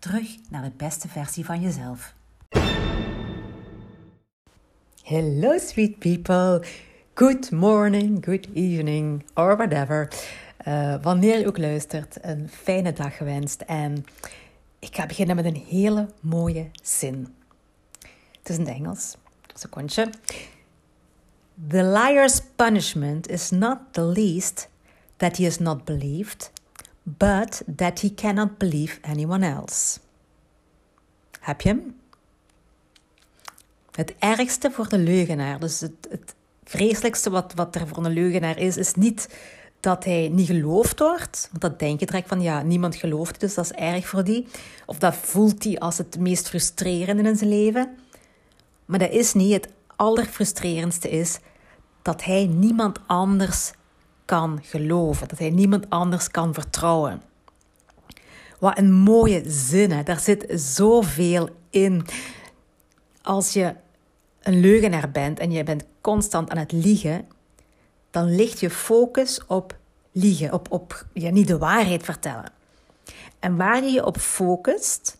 Terug naar de beste versie van jezelf. Hello, sweet people. Good morning, good evening, or whatever. Uh, wanneer je ook luistert, een fijne dag gewenst. En ik ga beginnen met een hele mooie zin. Het is in het Engels. Secondje. The liar's punishment is not the least that he is not believed, but that he cannot believe anyone else. Heb je hem? Het ergste voor de leugenaar, dus het, het vreselijkste wat, wat er voor een leugenaar is, is niet dat hij niet geloofd wordt. Want dat denk je direct van, ja, niemand gelooft, dus dat is erg voor die. Of dat voelt hij als het meest frustrerende in zijn leven. Maar dat is niet. Het allerfrustrerendste is dat hij niemand anders kan geloven. Dat hij niemand anders kan vertrouwen. Wat een mooie zin, hè? daar zit zoveel in. Als je een leugenaar bent en je bent constant aan het liegen, dan ligt je focus op liegen, op, op ja, niet de waarheid vertellen. En waar je je op focust,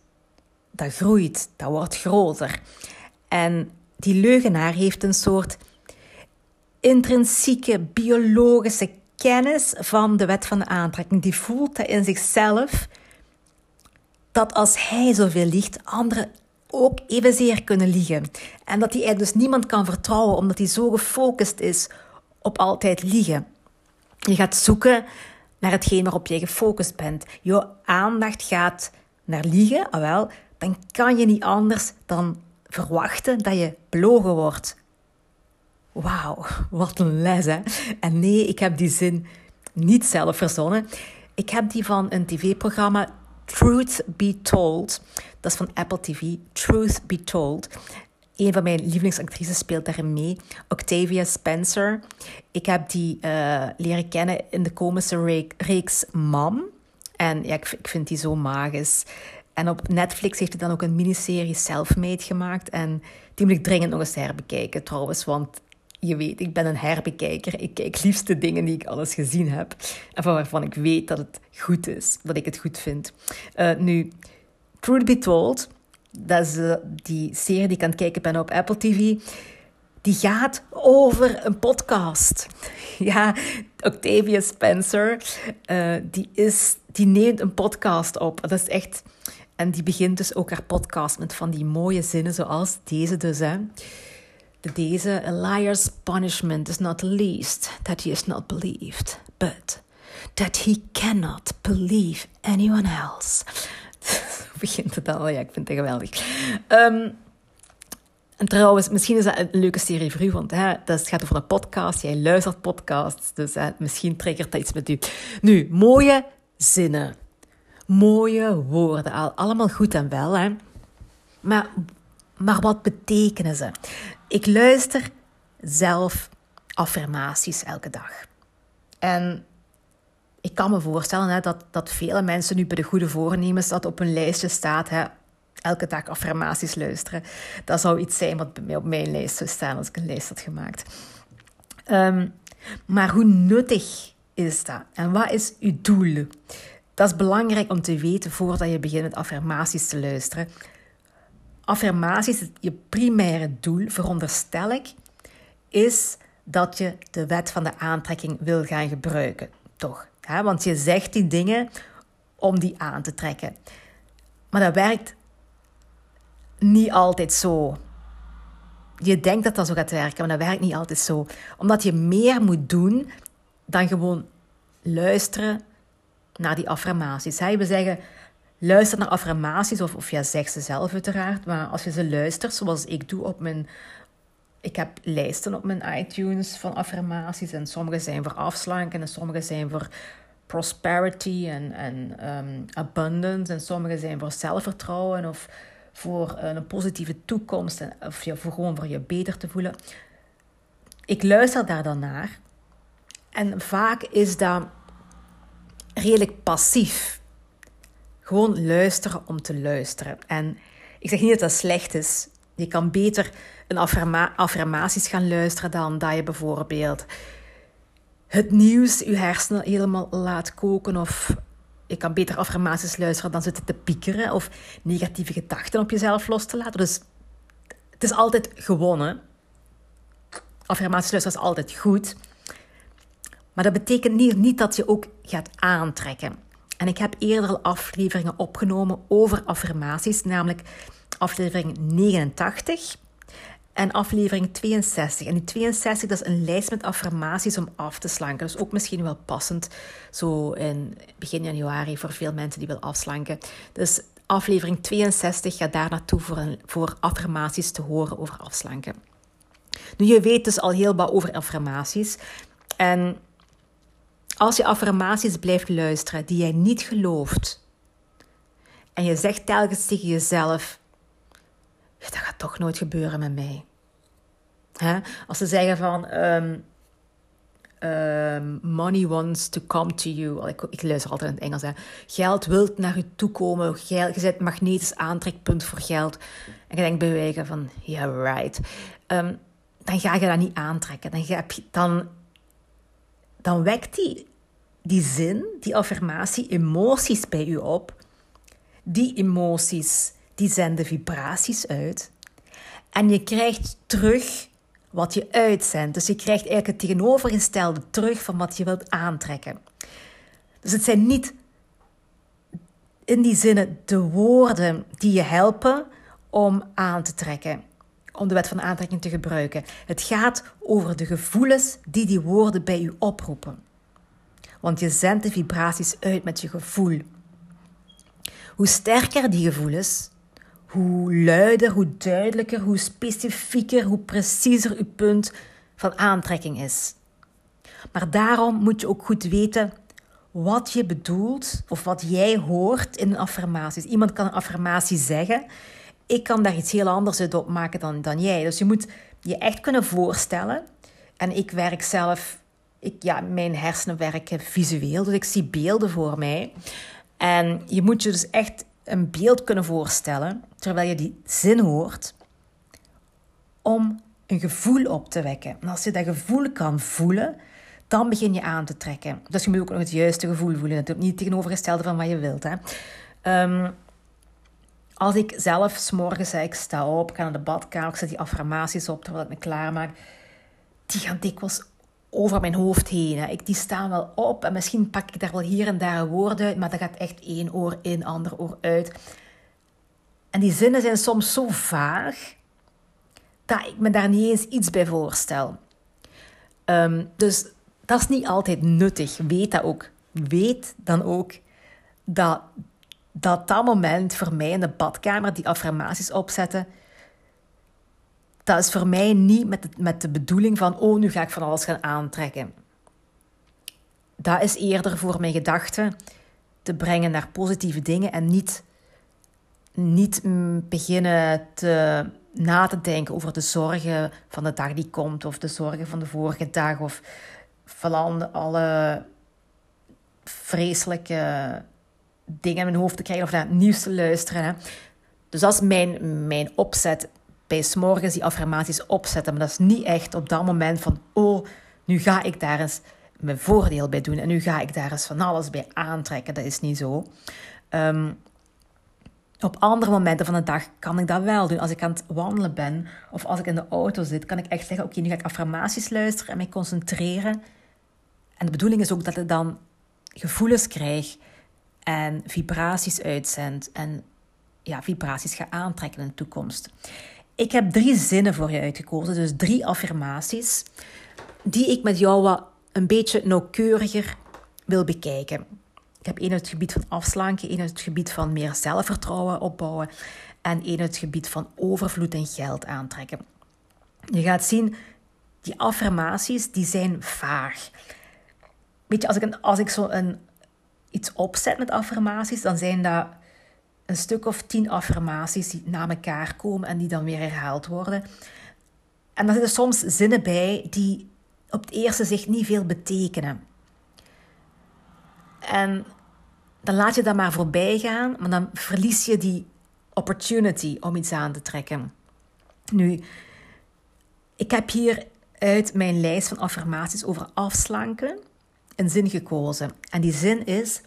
dat groeit, dat wordt groter. En die leugenaar heeft een soort intrinsieke biologische kennis van de wet van de aantrekking. Die voelt in zichzelf dat als hij zoveel liegt, anderen ook evenzeer kunnen liegen. En dat hij dus niemand kan vertrouwen omdat hij zo gefocust is op altijd liegen. Je gaat zoeken naar hetgeen waarop je gefocust bent. Je aandacht gaat naar liegen, ah wel, dan kan je niet anders dan verwachten dat je belogen wordt. Wauw, wat een les hè. En nee, ik heb die zin niet zelf verzonnen. Ik heb die van een tv-programma Truth Be Told. Dat is van Apple TV. Truth Be Told. Een van mijn lievelingsactrices speelt daarin mee. Octavia Spencer. Ik heb die uh, leren kennen in de komische reeks Mom. En ja, ik, ik vind die zo magisch. En op Netflix heeft hij dan ook een miniserie Selfmade gemaakt. En die moet ik dringend nog eens herbekijken trouwens. Want je weet, ik ben een herbekijker. Ik kijk liefst de dingen die ik alles gezien heb. En waarvan ik weet dat het goed is. Dat ik het goed vind. Uh, nu, Truth Be Told. Dat is uh, die serie die ik aan het kijken ben op Apple TV. Die gaat over een podcast. Ja, Octavia Spencer. Uh, die, is, die neemt een podcast op. Dat is echt en die begint dus ook haar podcast met van die mooie zinnen zoals deze dus. Hè. Deze, a liar's punishment is not least that he is not believed, but that he cannot believe anyone else. Begint het al, ja, ik vind het geweldig. Um, en trouwens, misschien is dat een leuke serie voor u, want hè, dat gaat over een podcast. Jij luistert podcasts, dus misschien triggert dat iets met u. Nu, mooie zinnen mooie woorden. Allemaal goed en wel, hè. Maar, maar wat betekenen ze? Ik luister zelf affirmaties elke dag. En ik kan me voorstellen hè, dat, dat vele mensen nu bij de goede voornemens dat op een lijstje staat. Hè, elke dag affirmaties luisteren. Dat zou iets zijn wat op mijn lijst zou staan als ik een lijst had gemaakt. Ehm, maar hoe nuttig is dat? En wat is uw doel? Dat is belangrijk om te weten voordat je begint met affirmaties te luisteren. Affirmaties, je primaire doel, veronderstel ik, is dat je de wet van de aantrekking wil gaan gebruiken. Toch? Want je zegt die dingen om die aan te trekken. Maar dat werkt niet altijd zo. Je denkt dat dat zo gaat werken, maar dat werkt niet altijd zo. Omdat je meer moet doen dan gewoon luisteren naar die affirmaties. We zeggen, luister naar affirmaties, of, of ja, zeg ze zelf uiteraard. Maar als je ze luistert, zoals ik doe op mijn... Ik heb lijsten op mijn iTunes van affirmaties. En sommige zijn voor afslanken en sommige zijn voor prosperity en, en um, abundance. En sommige zijn voor zelfvertrouwen of voor een positieve toekomst of ja, voor gewoon voor je beter te voelen. Ik luister daar dan naar. En vaak is dat redelijk passief. Gewoon luisteren om te luisteren. En ik zeg niet dat dat slecht is. Je kan beter een affirma affirmaties gaan luisteren dan dat je bijvoorbeeld het nieuws je hersenen helemaal laat koken of je kan beter affirmaties luisteren dan zitten te piekeren of negatieve gedachten op jezelf los te laten. Dus het is altijd gewonnen. Affirmaties luisteren is altijd goed. Maar dat betekent niet dat je ook gaat aantrekken. En ik heb eerder al afleveringen opgenomen over affirmaties, namelijk aflevering 89 en aflevering 62. En die 62, dat is een lijst met affirmaties om af te slanken. Dus ook misschien wel passend, zo in begin januari, voor veel mensen die willen afslanken. Dus aflevering 62 gaat daar naartoe voor, voor affirmaties te horen over afslanken. Nu, je weet dus al heel wat over affirmaties. En als je affirmaties blijft luisteren die jij niet gelooft, en je zegt telkens tegen jezelf: dat gaat toch nooit gebeuren met mij. Hè? Als ze zeggen van um, um, money wants to come to you. Ik, luister altijd in het Engels. Hè. Geld wilt naar je toe komen. Geld, je bent magnetisch aantrekpunt voor geld. En je denkt bij van, yeah right. Um, dan ga je dat niet aantrekken. Dan, je, dan, dan wekt die, die zin, die affirmatie, emoties bij u op. Die emoties die zenden vibraties uit. En je krijgt terug wat je uitzendt. Dus je krijgt eigenlijk het tegenovergestelde terug van wat je wilt aantrekken. Dus het zijn niet in die zinnen de woorden die je helpen om aan te trekken, om de wet van aantrekking te gebruiken. Het gaat over de gevoelens die die woorden bij je oproepen. Want je zendt de vibraties uit met je gevoel. Hoe sterker die gevoelens, hoe luider, hoe duidelijker, hoe specifieker, hoe preciezer uw punt van aantrekking is. Maar daarom moet je ook goed weten wat je bedoelt of wat jij hoort in een affirmatie. Iemand kan een affirmatie zeggen. Ik kan daar iets heel anders uit opmaken dan, dan jij. Dus je moet je echt kunnen voorstellen. En ik werk zelf, ik, ja, mijn hersenen werken visueel, dus ik zie beelden voor mij. En je moet je dus echt een beeld kunnen voorstellen terwijl je die zin hoort, om een gevoel op te wekken. En als je dat gevoel kan voelen, dan begin je aan te trekken. Dus je moet ook nog het juiste gevoel voelen. Natuurlijk niet tegenovergestelde van wat je wilt. Hè. Um, als ik zelf s'morgens ik sta op, ik ga naar de badkamer, ik zet die affirmaties op terwijl ik me klaarmaak, die gaan dikwijls over mijn hoofd heen. Hè. Ik, die staan wel op en misschien pak ik daar wel hier en daar een woord uit, maar dat gaat echt één oor in, ander oor uit. En die zinnen zijn soms zo vaag dat ik me daar niet eens iets bij voorstel. Um, dus dat is niet altijd nuttig. Weet dat ook. Weet dan ook dat dat, dat moment voor mij in de badkamer die affirmaties opzetten, dat is voor mij niet met de, met de bedoeling van, oh, nu ga ik van alles gaan aantrekken. Dat is eerder voor mijn gedachten te brengen naar positieve dingen en niet niet beginnen te, na te denken over de zorgen van de dag die komt, of de zorgen van de vorige dag, of van alle vreselijke dingen in mijn hoofd te krijgen of naar het nieuws te luisteren. Hè. Dus dat is mijn, mijn opzet bij s'morgens die affirmaties opzetten. Maar dat is niet echt op dat moment van, oh, nu ga ik daar eens mijn voordeel bij doen en nu ga ik daar eens van alles bij aantrekken. Dat is niet zo. Um, op andere momenten van de dag kan ik dat wel doen. Als ik aan het wandelen ben of als ik in de auto zit, kan ik echt zeggen: Oké, nu ga ik affirmaties luisteren en mij concentreren. En de bedoeling is ook dat ik dan gevoelens krijg en vibraties uitzend en ja, vibraties ga aantrekken in de toekomst. Ik heb drie zinnen voor je uitgekozen, dus drie affirmaties, die ik met jou wat een beetje nauwkeuriger wil bekijken. Ik heb één uit het gebied van afslanken, één uit het gebied van meer zelfvertrouwen opbouwen en één uit het gebied van overvloed en geld aantrekken. Je gaat zien, die affirmaties die zijn vaag. Weet je, als ik, zo een, iets opzet met affirmaties, dan zijn dat een stuk of tien affirmaties die na elkaar komen en die dan weer herhaald worden. En er zitten soms zinnen bij die op het eerste zicht niet veel betekenen. En dan laat je dat maar voorbij gaan, maar dan verlies je die opportunity om iets aan te trekken. Nu, ik heb hier uit mijn lijst van affirmaties over afslanken een zin gekozen. En die zin is: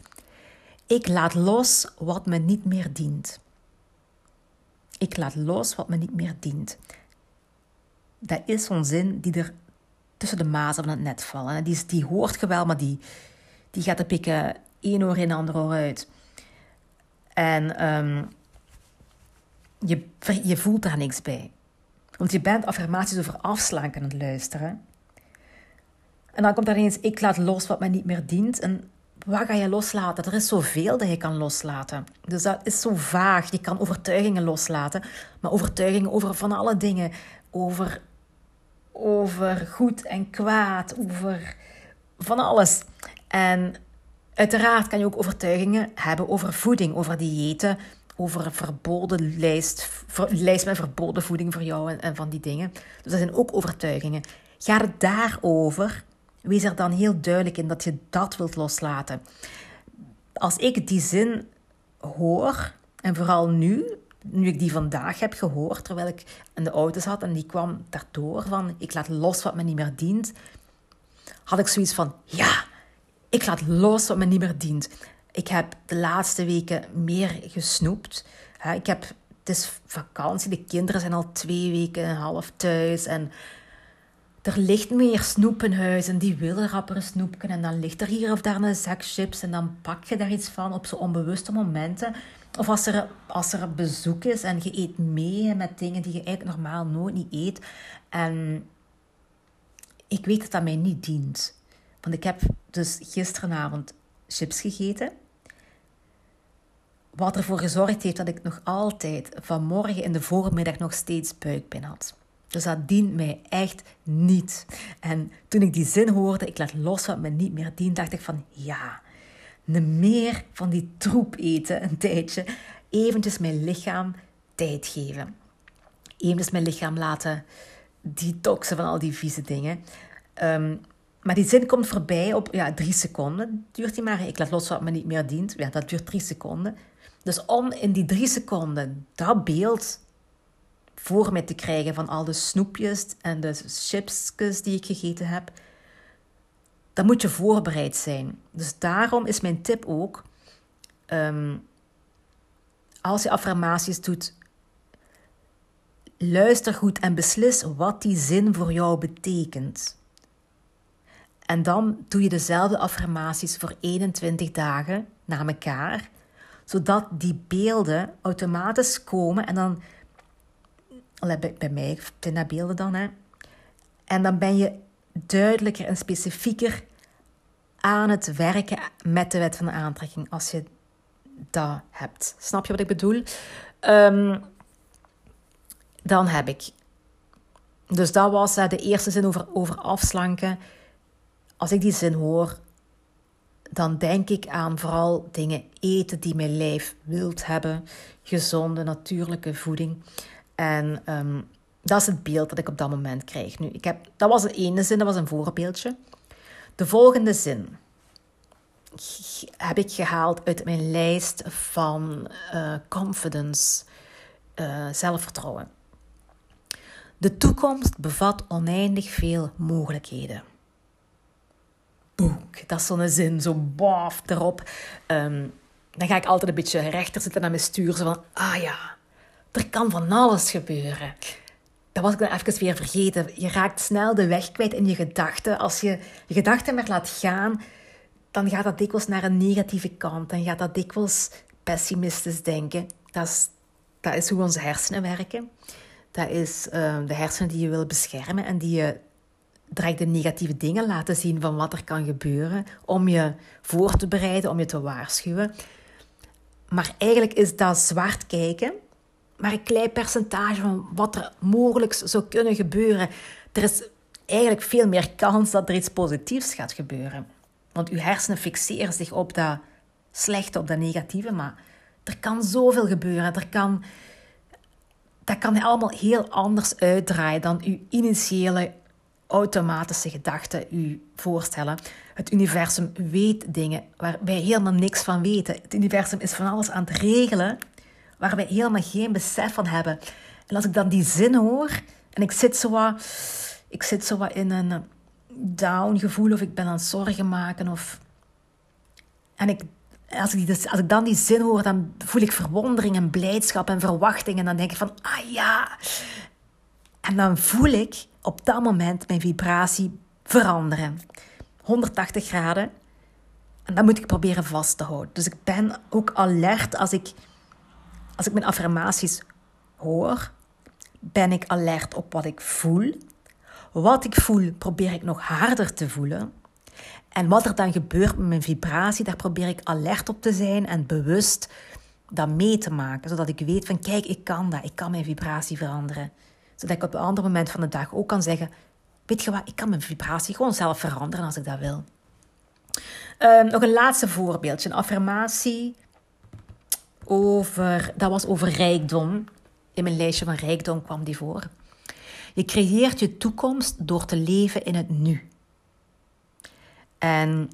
Ik laat los wat me niet meer dient. Ik laat los wat me niet meer dient. Dat is zo'n zin die er tussen de mazen van het net vallen. Die, die hoort je wel, maar die, die gaat de pikken één oor in, ander oor uit. En um, je, je voelt daar niks bij. Want je bent affirmaties over afslanken aan luisteren. En dan komt er ineens, ik laat los wat mij niet meer dient. En wat ga je loslaten? Er is zoveel dat je kan loslaten. Dus dat is zo vaag. Je kan overtuigingen loslaten. Maar overtuigingen over van alle dingen. Over, over goed en kwaad. Over van alles. En uiteraard kan je ook overtuigingen hebben over voeding. Over diëten. Over een verboden lijst. lijst met verboden voeding voor jou en, en van die dingen. Dus dat zijn ook overtuigingen. Ga het daarover Wees er dan heel duidelijk in dat je dat wilt loslaten. Als ik die zin hoor, en vooral nu, nu ik die vandaag heb gehoord, terwijl ik in de auto zat en die kwam daardoor van ik laat los wat me niet meer dient, had ik zoiets van ja, ik laat los wat me niet meer dient. Ik heb de laatste weken meer gesnoept. Ik heb, het is vakantie, de kinderen zijn al twee weken en een half thuis en er ligt meer snoep in huis en die willen rapper snoepken. En dan ligt er hier of daar een zak chips en dan pak je daar iets van op zo onbewuste momenten. Of als er, als er een bezoek is en je eet mee met dingen die je eigenlijk normaal nooit niet eet. En ik weet dat dat mij niet dient. Want ik heb dus gisteravond chips gegeten. Wat ervoor gezorgd heeft dat ik nog altijd vanmorgen in de voormiddag nog steeds buikpijn had. Dus dat dient mij echt niet. En toen ik die zin hoorde, ik laat los wat me niet meer dient, dacht ik van ja, meer van die troep eten een tijdje. Eventjes mijn lichaam tijd geven. Eventjes mijn lichaam laten detoxen van al die vieze dingen. Um, maar die zin komt voorbij op ja, drie seconden. Duurt die maar. Ik laat los wat me niet meer dient. Ja, dat duurt drie seconden. Dus om in die drie seconden dat beeld voor mij te krijgen van al de snoepjes en de chipsjes die ik gegeten heb, dan moet je voorbereid zijn. Dus daarom is mijn tip ook, ehm, als je affirmaties doet, luister goed en beslis wat die zin voor jou betekent. En dan doe je dezelfde affirmaties voor 21 dagen na elkaar, zodat die beelden automatisch komen en dan bij, mij dat beelden dan. Hè. En dan ben je duidelijker en specifieker aan het werken met de wet van de aantrekking als je dat hebt. Snap je wat ik bedoel? Um, dan heb ik. Dus dat was uh, de eerste zin over, over afslanken. Als ik die zin hoor, dan denk ik aan vooral dingen eten die mijn lijf wilt hebben. Gezonde, natuurlijke voeding. En um, dat is het beeld dat ik op dat moment krijg. Nu, ik heb, dat was de ene zin, dat was een voorbeeldje. De volgende zin heb ik gehaald uit mijn lijst van uh, confidence, uh, zelfvertrouwen. De toekomst bevat oneindig veel mogelijkheden. Boek, dat is zo'n zin, zo baf erop. Um, dan ga ik altijd een beetje rechter zitten naar mijn stuur, zo van, ah ja, er kan van alles gebeuren. Dat was ik dan even weer vergeten. Je raakt snel de weg kwijt in je gedachten. Als je je gedachten maar laat gaan, dan gaat dat dikwijls naar een negatieve kant. Dan gaat dat dikwijls pessimistisch denken. Dat is, dat is hoe onze hersenen werken. Dat is uh, de hersenen die je wil beschermen en die je direct de negatieve dingen laten zien van wat er kan gebeuren. Om je voor te bereiden, om je te waarschuwen. Maar eigenlijk is dat zwart kijken maar een klein percentage van wat er mogelijk zou kunnen gebeuren. Er is eigenlijk veel meer kans dat er iets positiefs gaat gebeuren. Want uw hersenen fixeren zich op dat slechte, op dat negatieve, maar Er kan zoveel gebeuren. Er kan, dat kan allemaal heel anders uitdraaien dan uw initiële automatische gedachten u voorstellen. Het universum weet dingen waar wij helemaal niks van weten. Het universum is van alles aan het regelen waar wij helemaal geen besef van hebben. En als ik dan die zin hoor en ik zit zo wat, ik zit zo wat in een down gevoel of ik ben aan het zorgen maken of... En ik, als, ik die, als ik dan die zin hoor, dan voel ik verwondering en blijdschap en verwachting. En dan denk ik van, ah ja. En dan voel ik op dat moment mijn vibratie veranderen. 180 graden. En dat moet ik proberen vast te houden. Dus ik ben ook alert als ik, als ik mijn affirmaties hoor. Ben ik alert op wat ik voel. Wat ik voel, probeer ik nog harder te voelen. En wat er dan gebeurt met mijn vibratie, daar probeer ik alert op te zijn en bewust dat mee te maken. Zodat ik weet van, kijk, ik kan dat. Ik kan mijn vibratie veranderen. Zodat ik op een ander moment van de dag ook kan zeggen, weet je wat, ik kan mijn vibratie gewoon zelf veranderen als ik dat wil. Um, nog een laatste voorbeeldje, een affirmatie over, dat was over rijkdom. In mijn lijstje van rijkdom kwam die voor. Je creëert je toekomst door te leven in het nu. En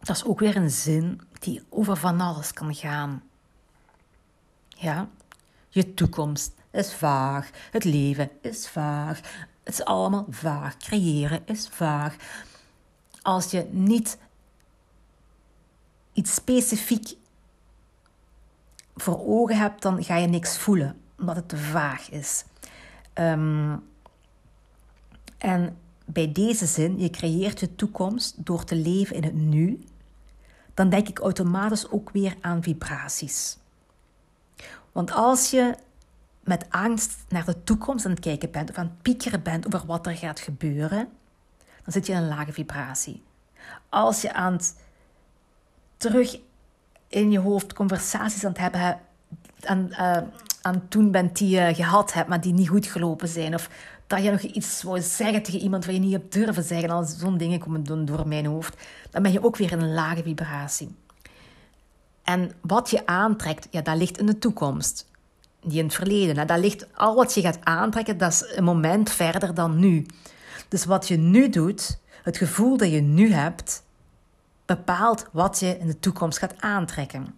dat is ook weer een zin die over van alles kan gaan. Ja, je toekomst is vaag. Het leven is vaag. Het is allemaal vaag. Creëren is vaag. Als je niet iets specifiek voor ogen hebt, dan ga je niks voelen, omdat het te vaag is. Um, en bij deze zin, je creëert je toekomst door te leven in het nu, dan denk ik automatisch ook weer aan vibraties. Want als je met angst naar de toekomst aan het kijken bent of aan het piekeren bent over wat er gaat gebeuren, dan zit je in een lage vibratie. Als je aan het terug in je hoofd conversaties aan het hebben aan, uh, aan toen bent die je gehad hebt, maar die niet goed gelopen zijn. Of dat je nog iets wou zeggen tegen iemand wat je niet hebt durven zeggen. Als zo'n dingen komen doen door mijn hoofd. Dan ben je ook weer in een lage vibratie. En wat je aantrekt, ja, dat ligt in de toekomst. Die in het verleden. Dat ligt, al wat je gaat aantrekken, dat is een moment verder dan nu. Dus wat je nu doet, het gevoel dat je nu hebt, bepaalt wat je in de toekomst gaat aantrekken.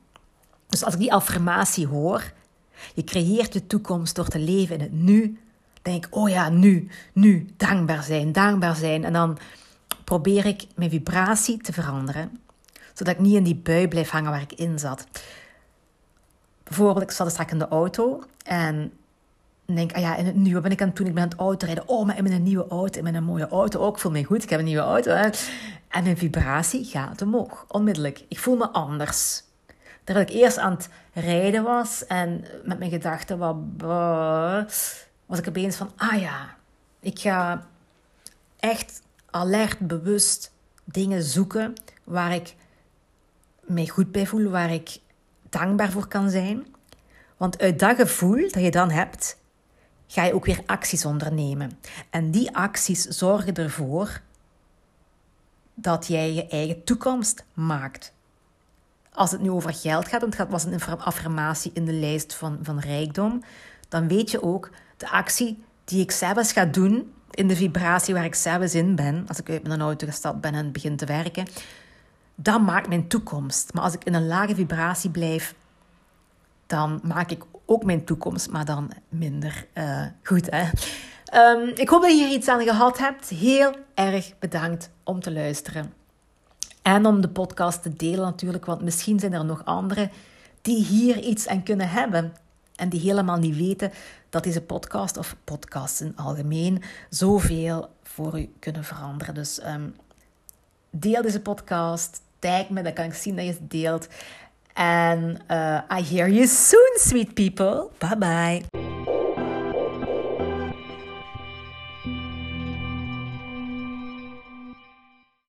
Dus als ik die affirmatie hoor, je creëert je toekomst door te leven in het nu, denk ik, oh ja, nu, nu, dankbaar zijn, dankbaar zijn. En dan probeer ik mijn vibratie te veranderen, zodat ik niet in die bui blijf hangen waar ik in zat. Bijvoorbeeld, ik zat straks in de auto en denk, ah ja, in het wat ben ik aan het doen? Ik ben aan het autorijden. Oh, maar in mijn nieuwe auto, in mijn mooie auto ook. Ik voel me goed, ik heb een nieuwe auto. Hè? En mijn vibratie gaat omhoog, onmiddellijk. Ik voel me anders. Terwijl ik eerst aan het rijden was en met mijn gedachten wat... was ik opeens van, ah ja, ik ga echt alert, bewust dingen zoeken waar ik mij goed bij voel, waar ik dankbaar voor kan zijn. Want uit dat gevoel dat je dan hebt, ga je ook weer acties ondernemen. En die acties zorgen ervoor dat jij je eigen toekomst maakt. Als het nu over geld gaat, want het was een affirmatie in de lijst van, van rijkdom, dan weet je ook de actie die ik zelfs ga doen in de vibratie waar ik zelfs in ben, als ik uit mijn auto gestapt ben en begin te werken, dat maakt mijn toekomst. Maar als ik in een lage vibratie blijf, dan maak ik ook mijn toekomst, maar dan minder uh, goed. Hè? Um, ik hoop dat je hier iets aan gehad hebt. Heel erg bedankt om te luisteren. En om de podcast te delen natuurlijk, want misschien zijn er nog anderen die hier iets aan kunnen hebben. En die helemaal niet weten dat deze podcast, of podcasts in algemeen, zoveel voor u kunnen veranderen. Dus um, deel deze podcast, tag me, dan kan ik zien dat je het deelt. En uh, I hear you soon, sweet people. Bye bye.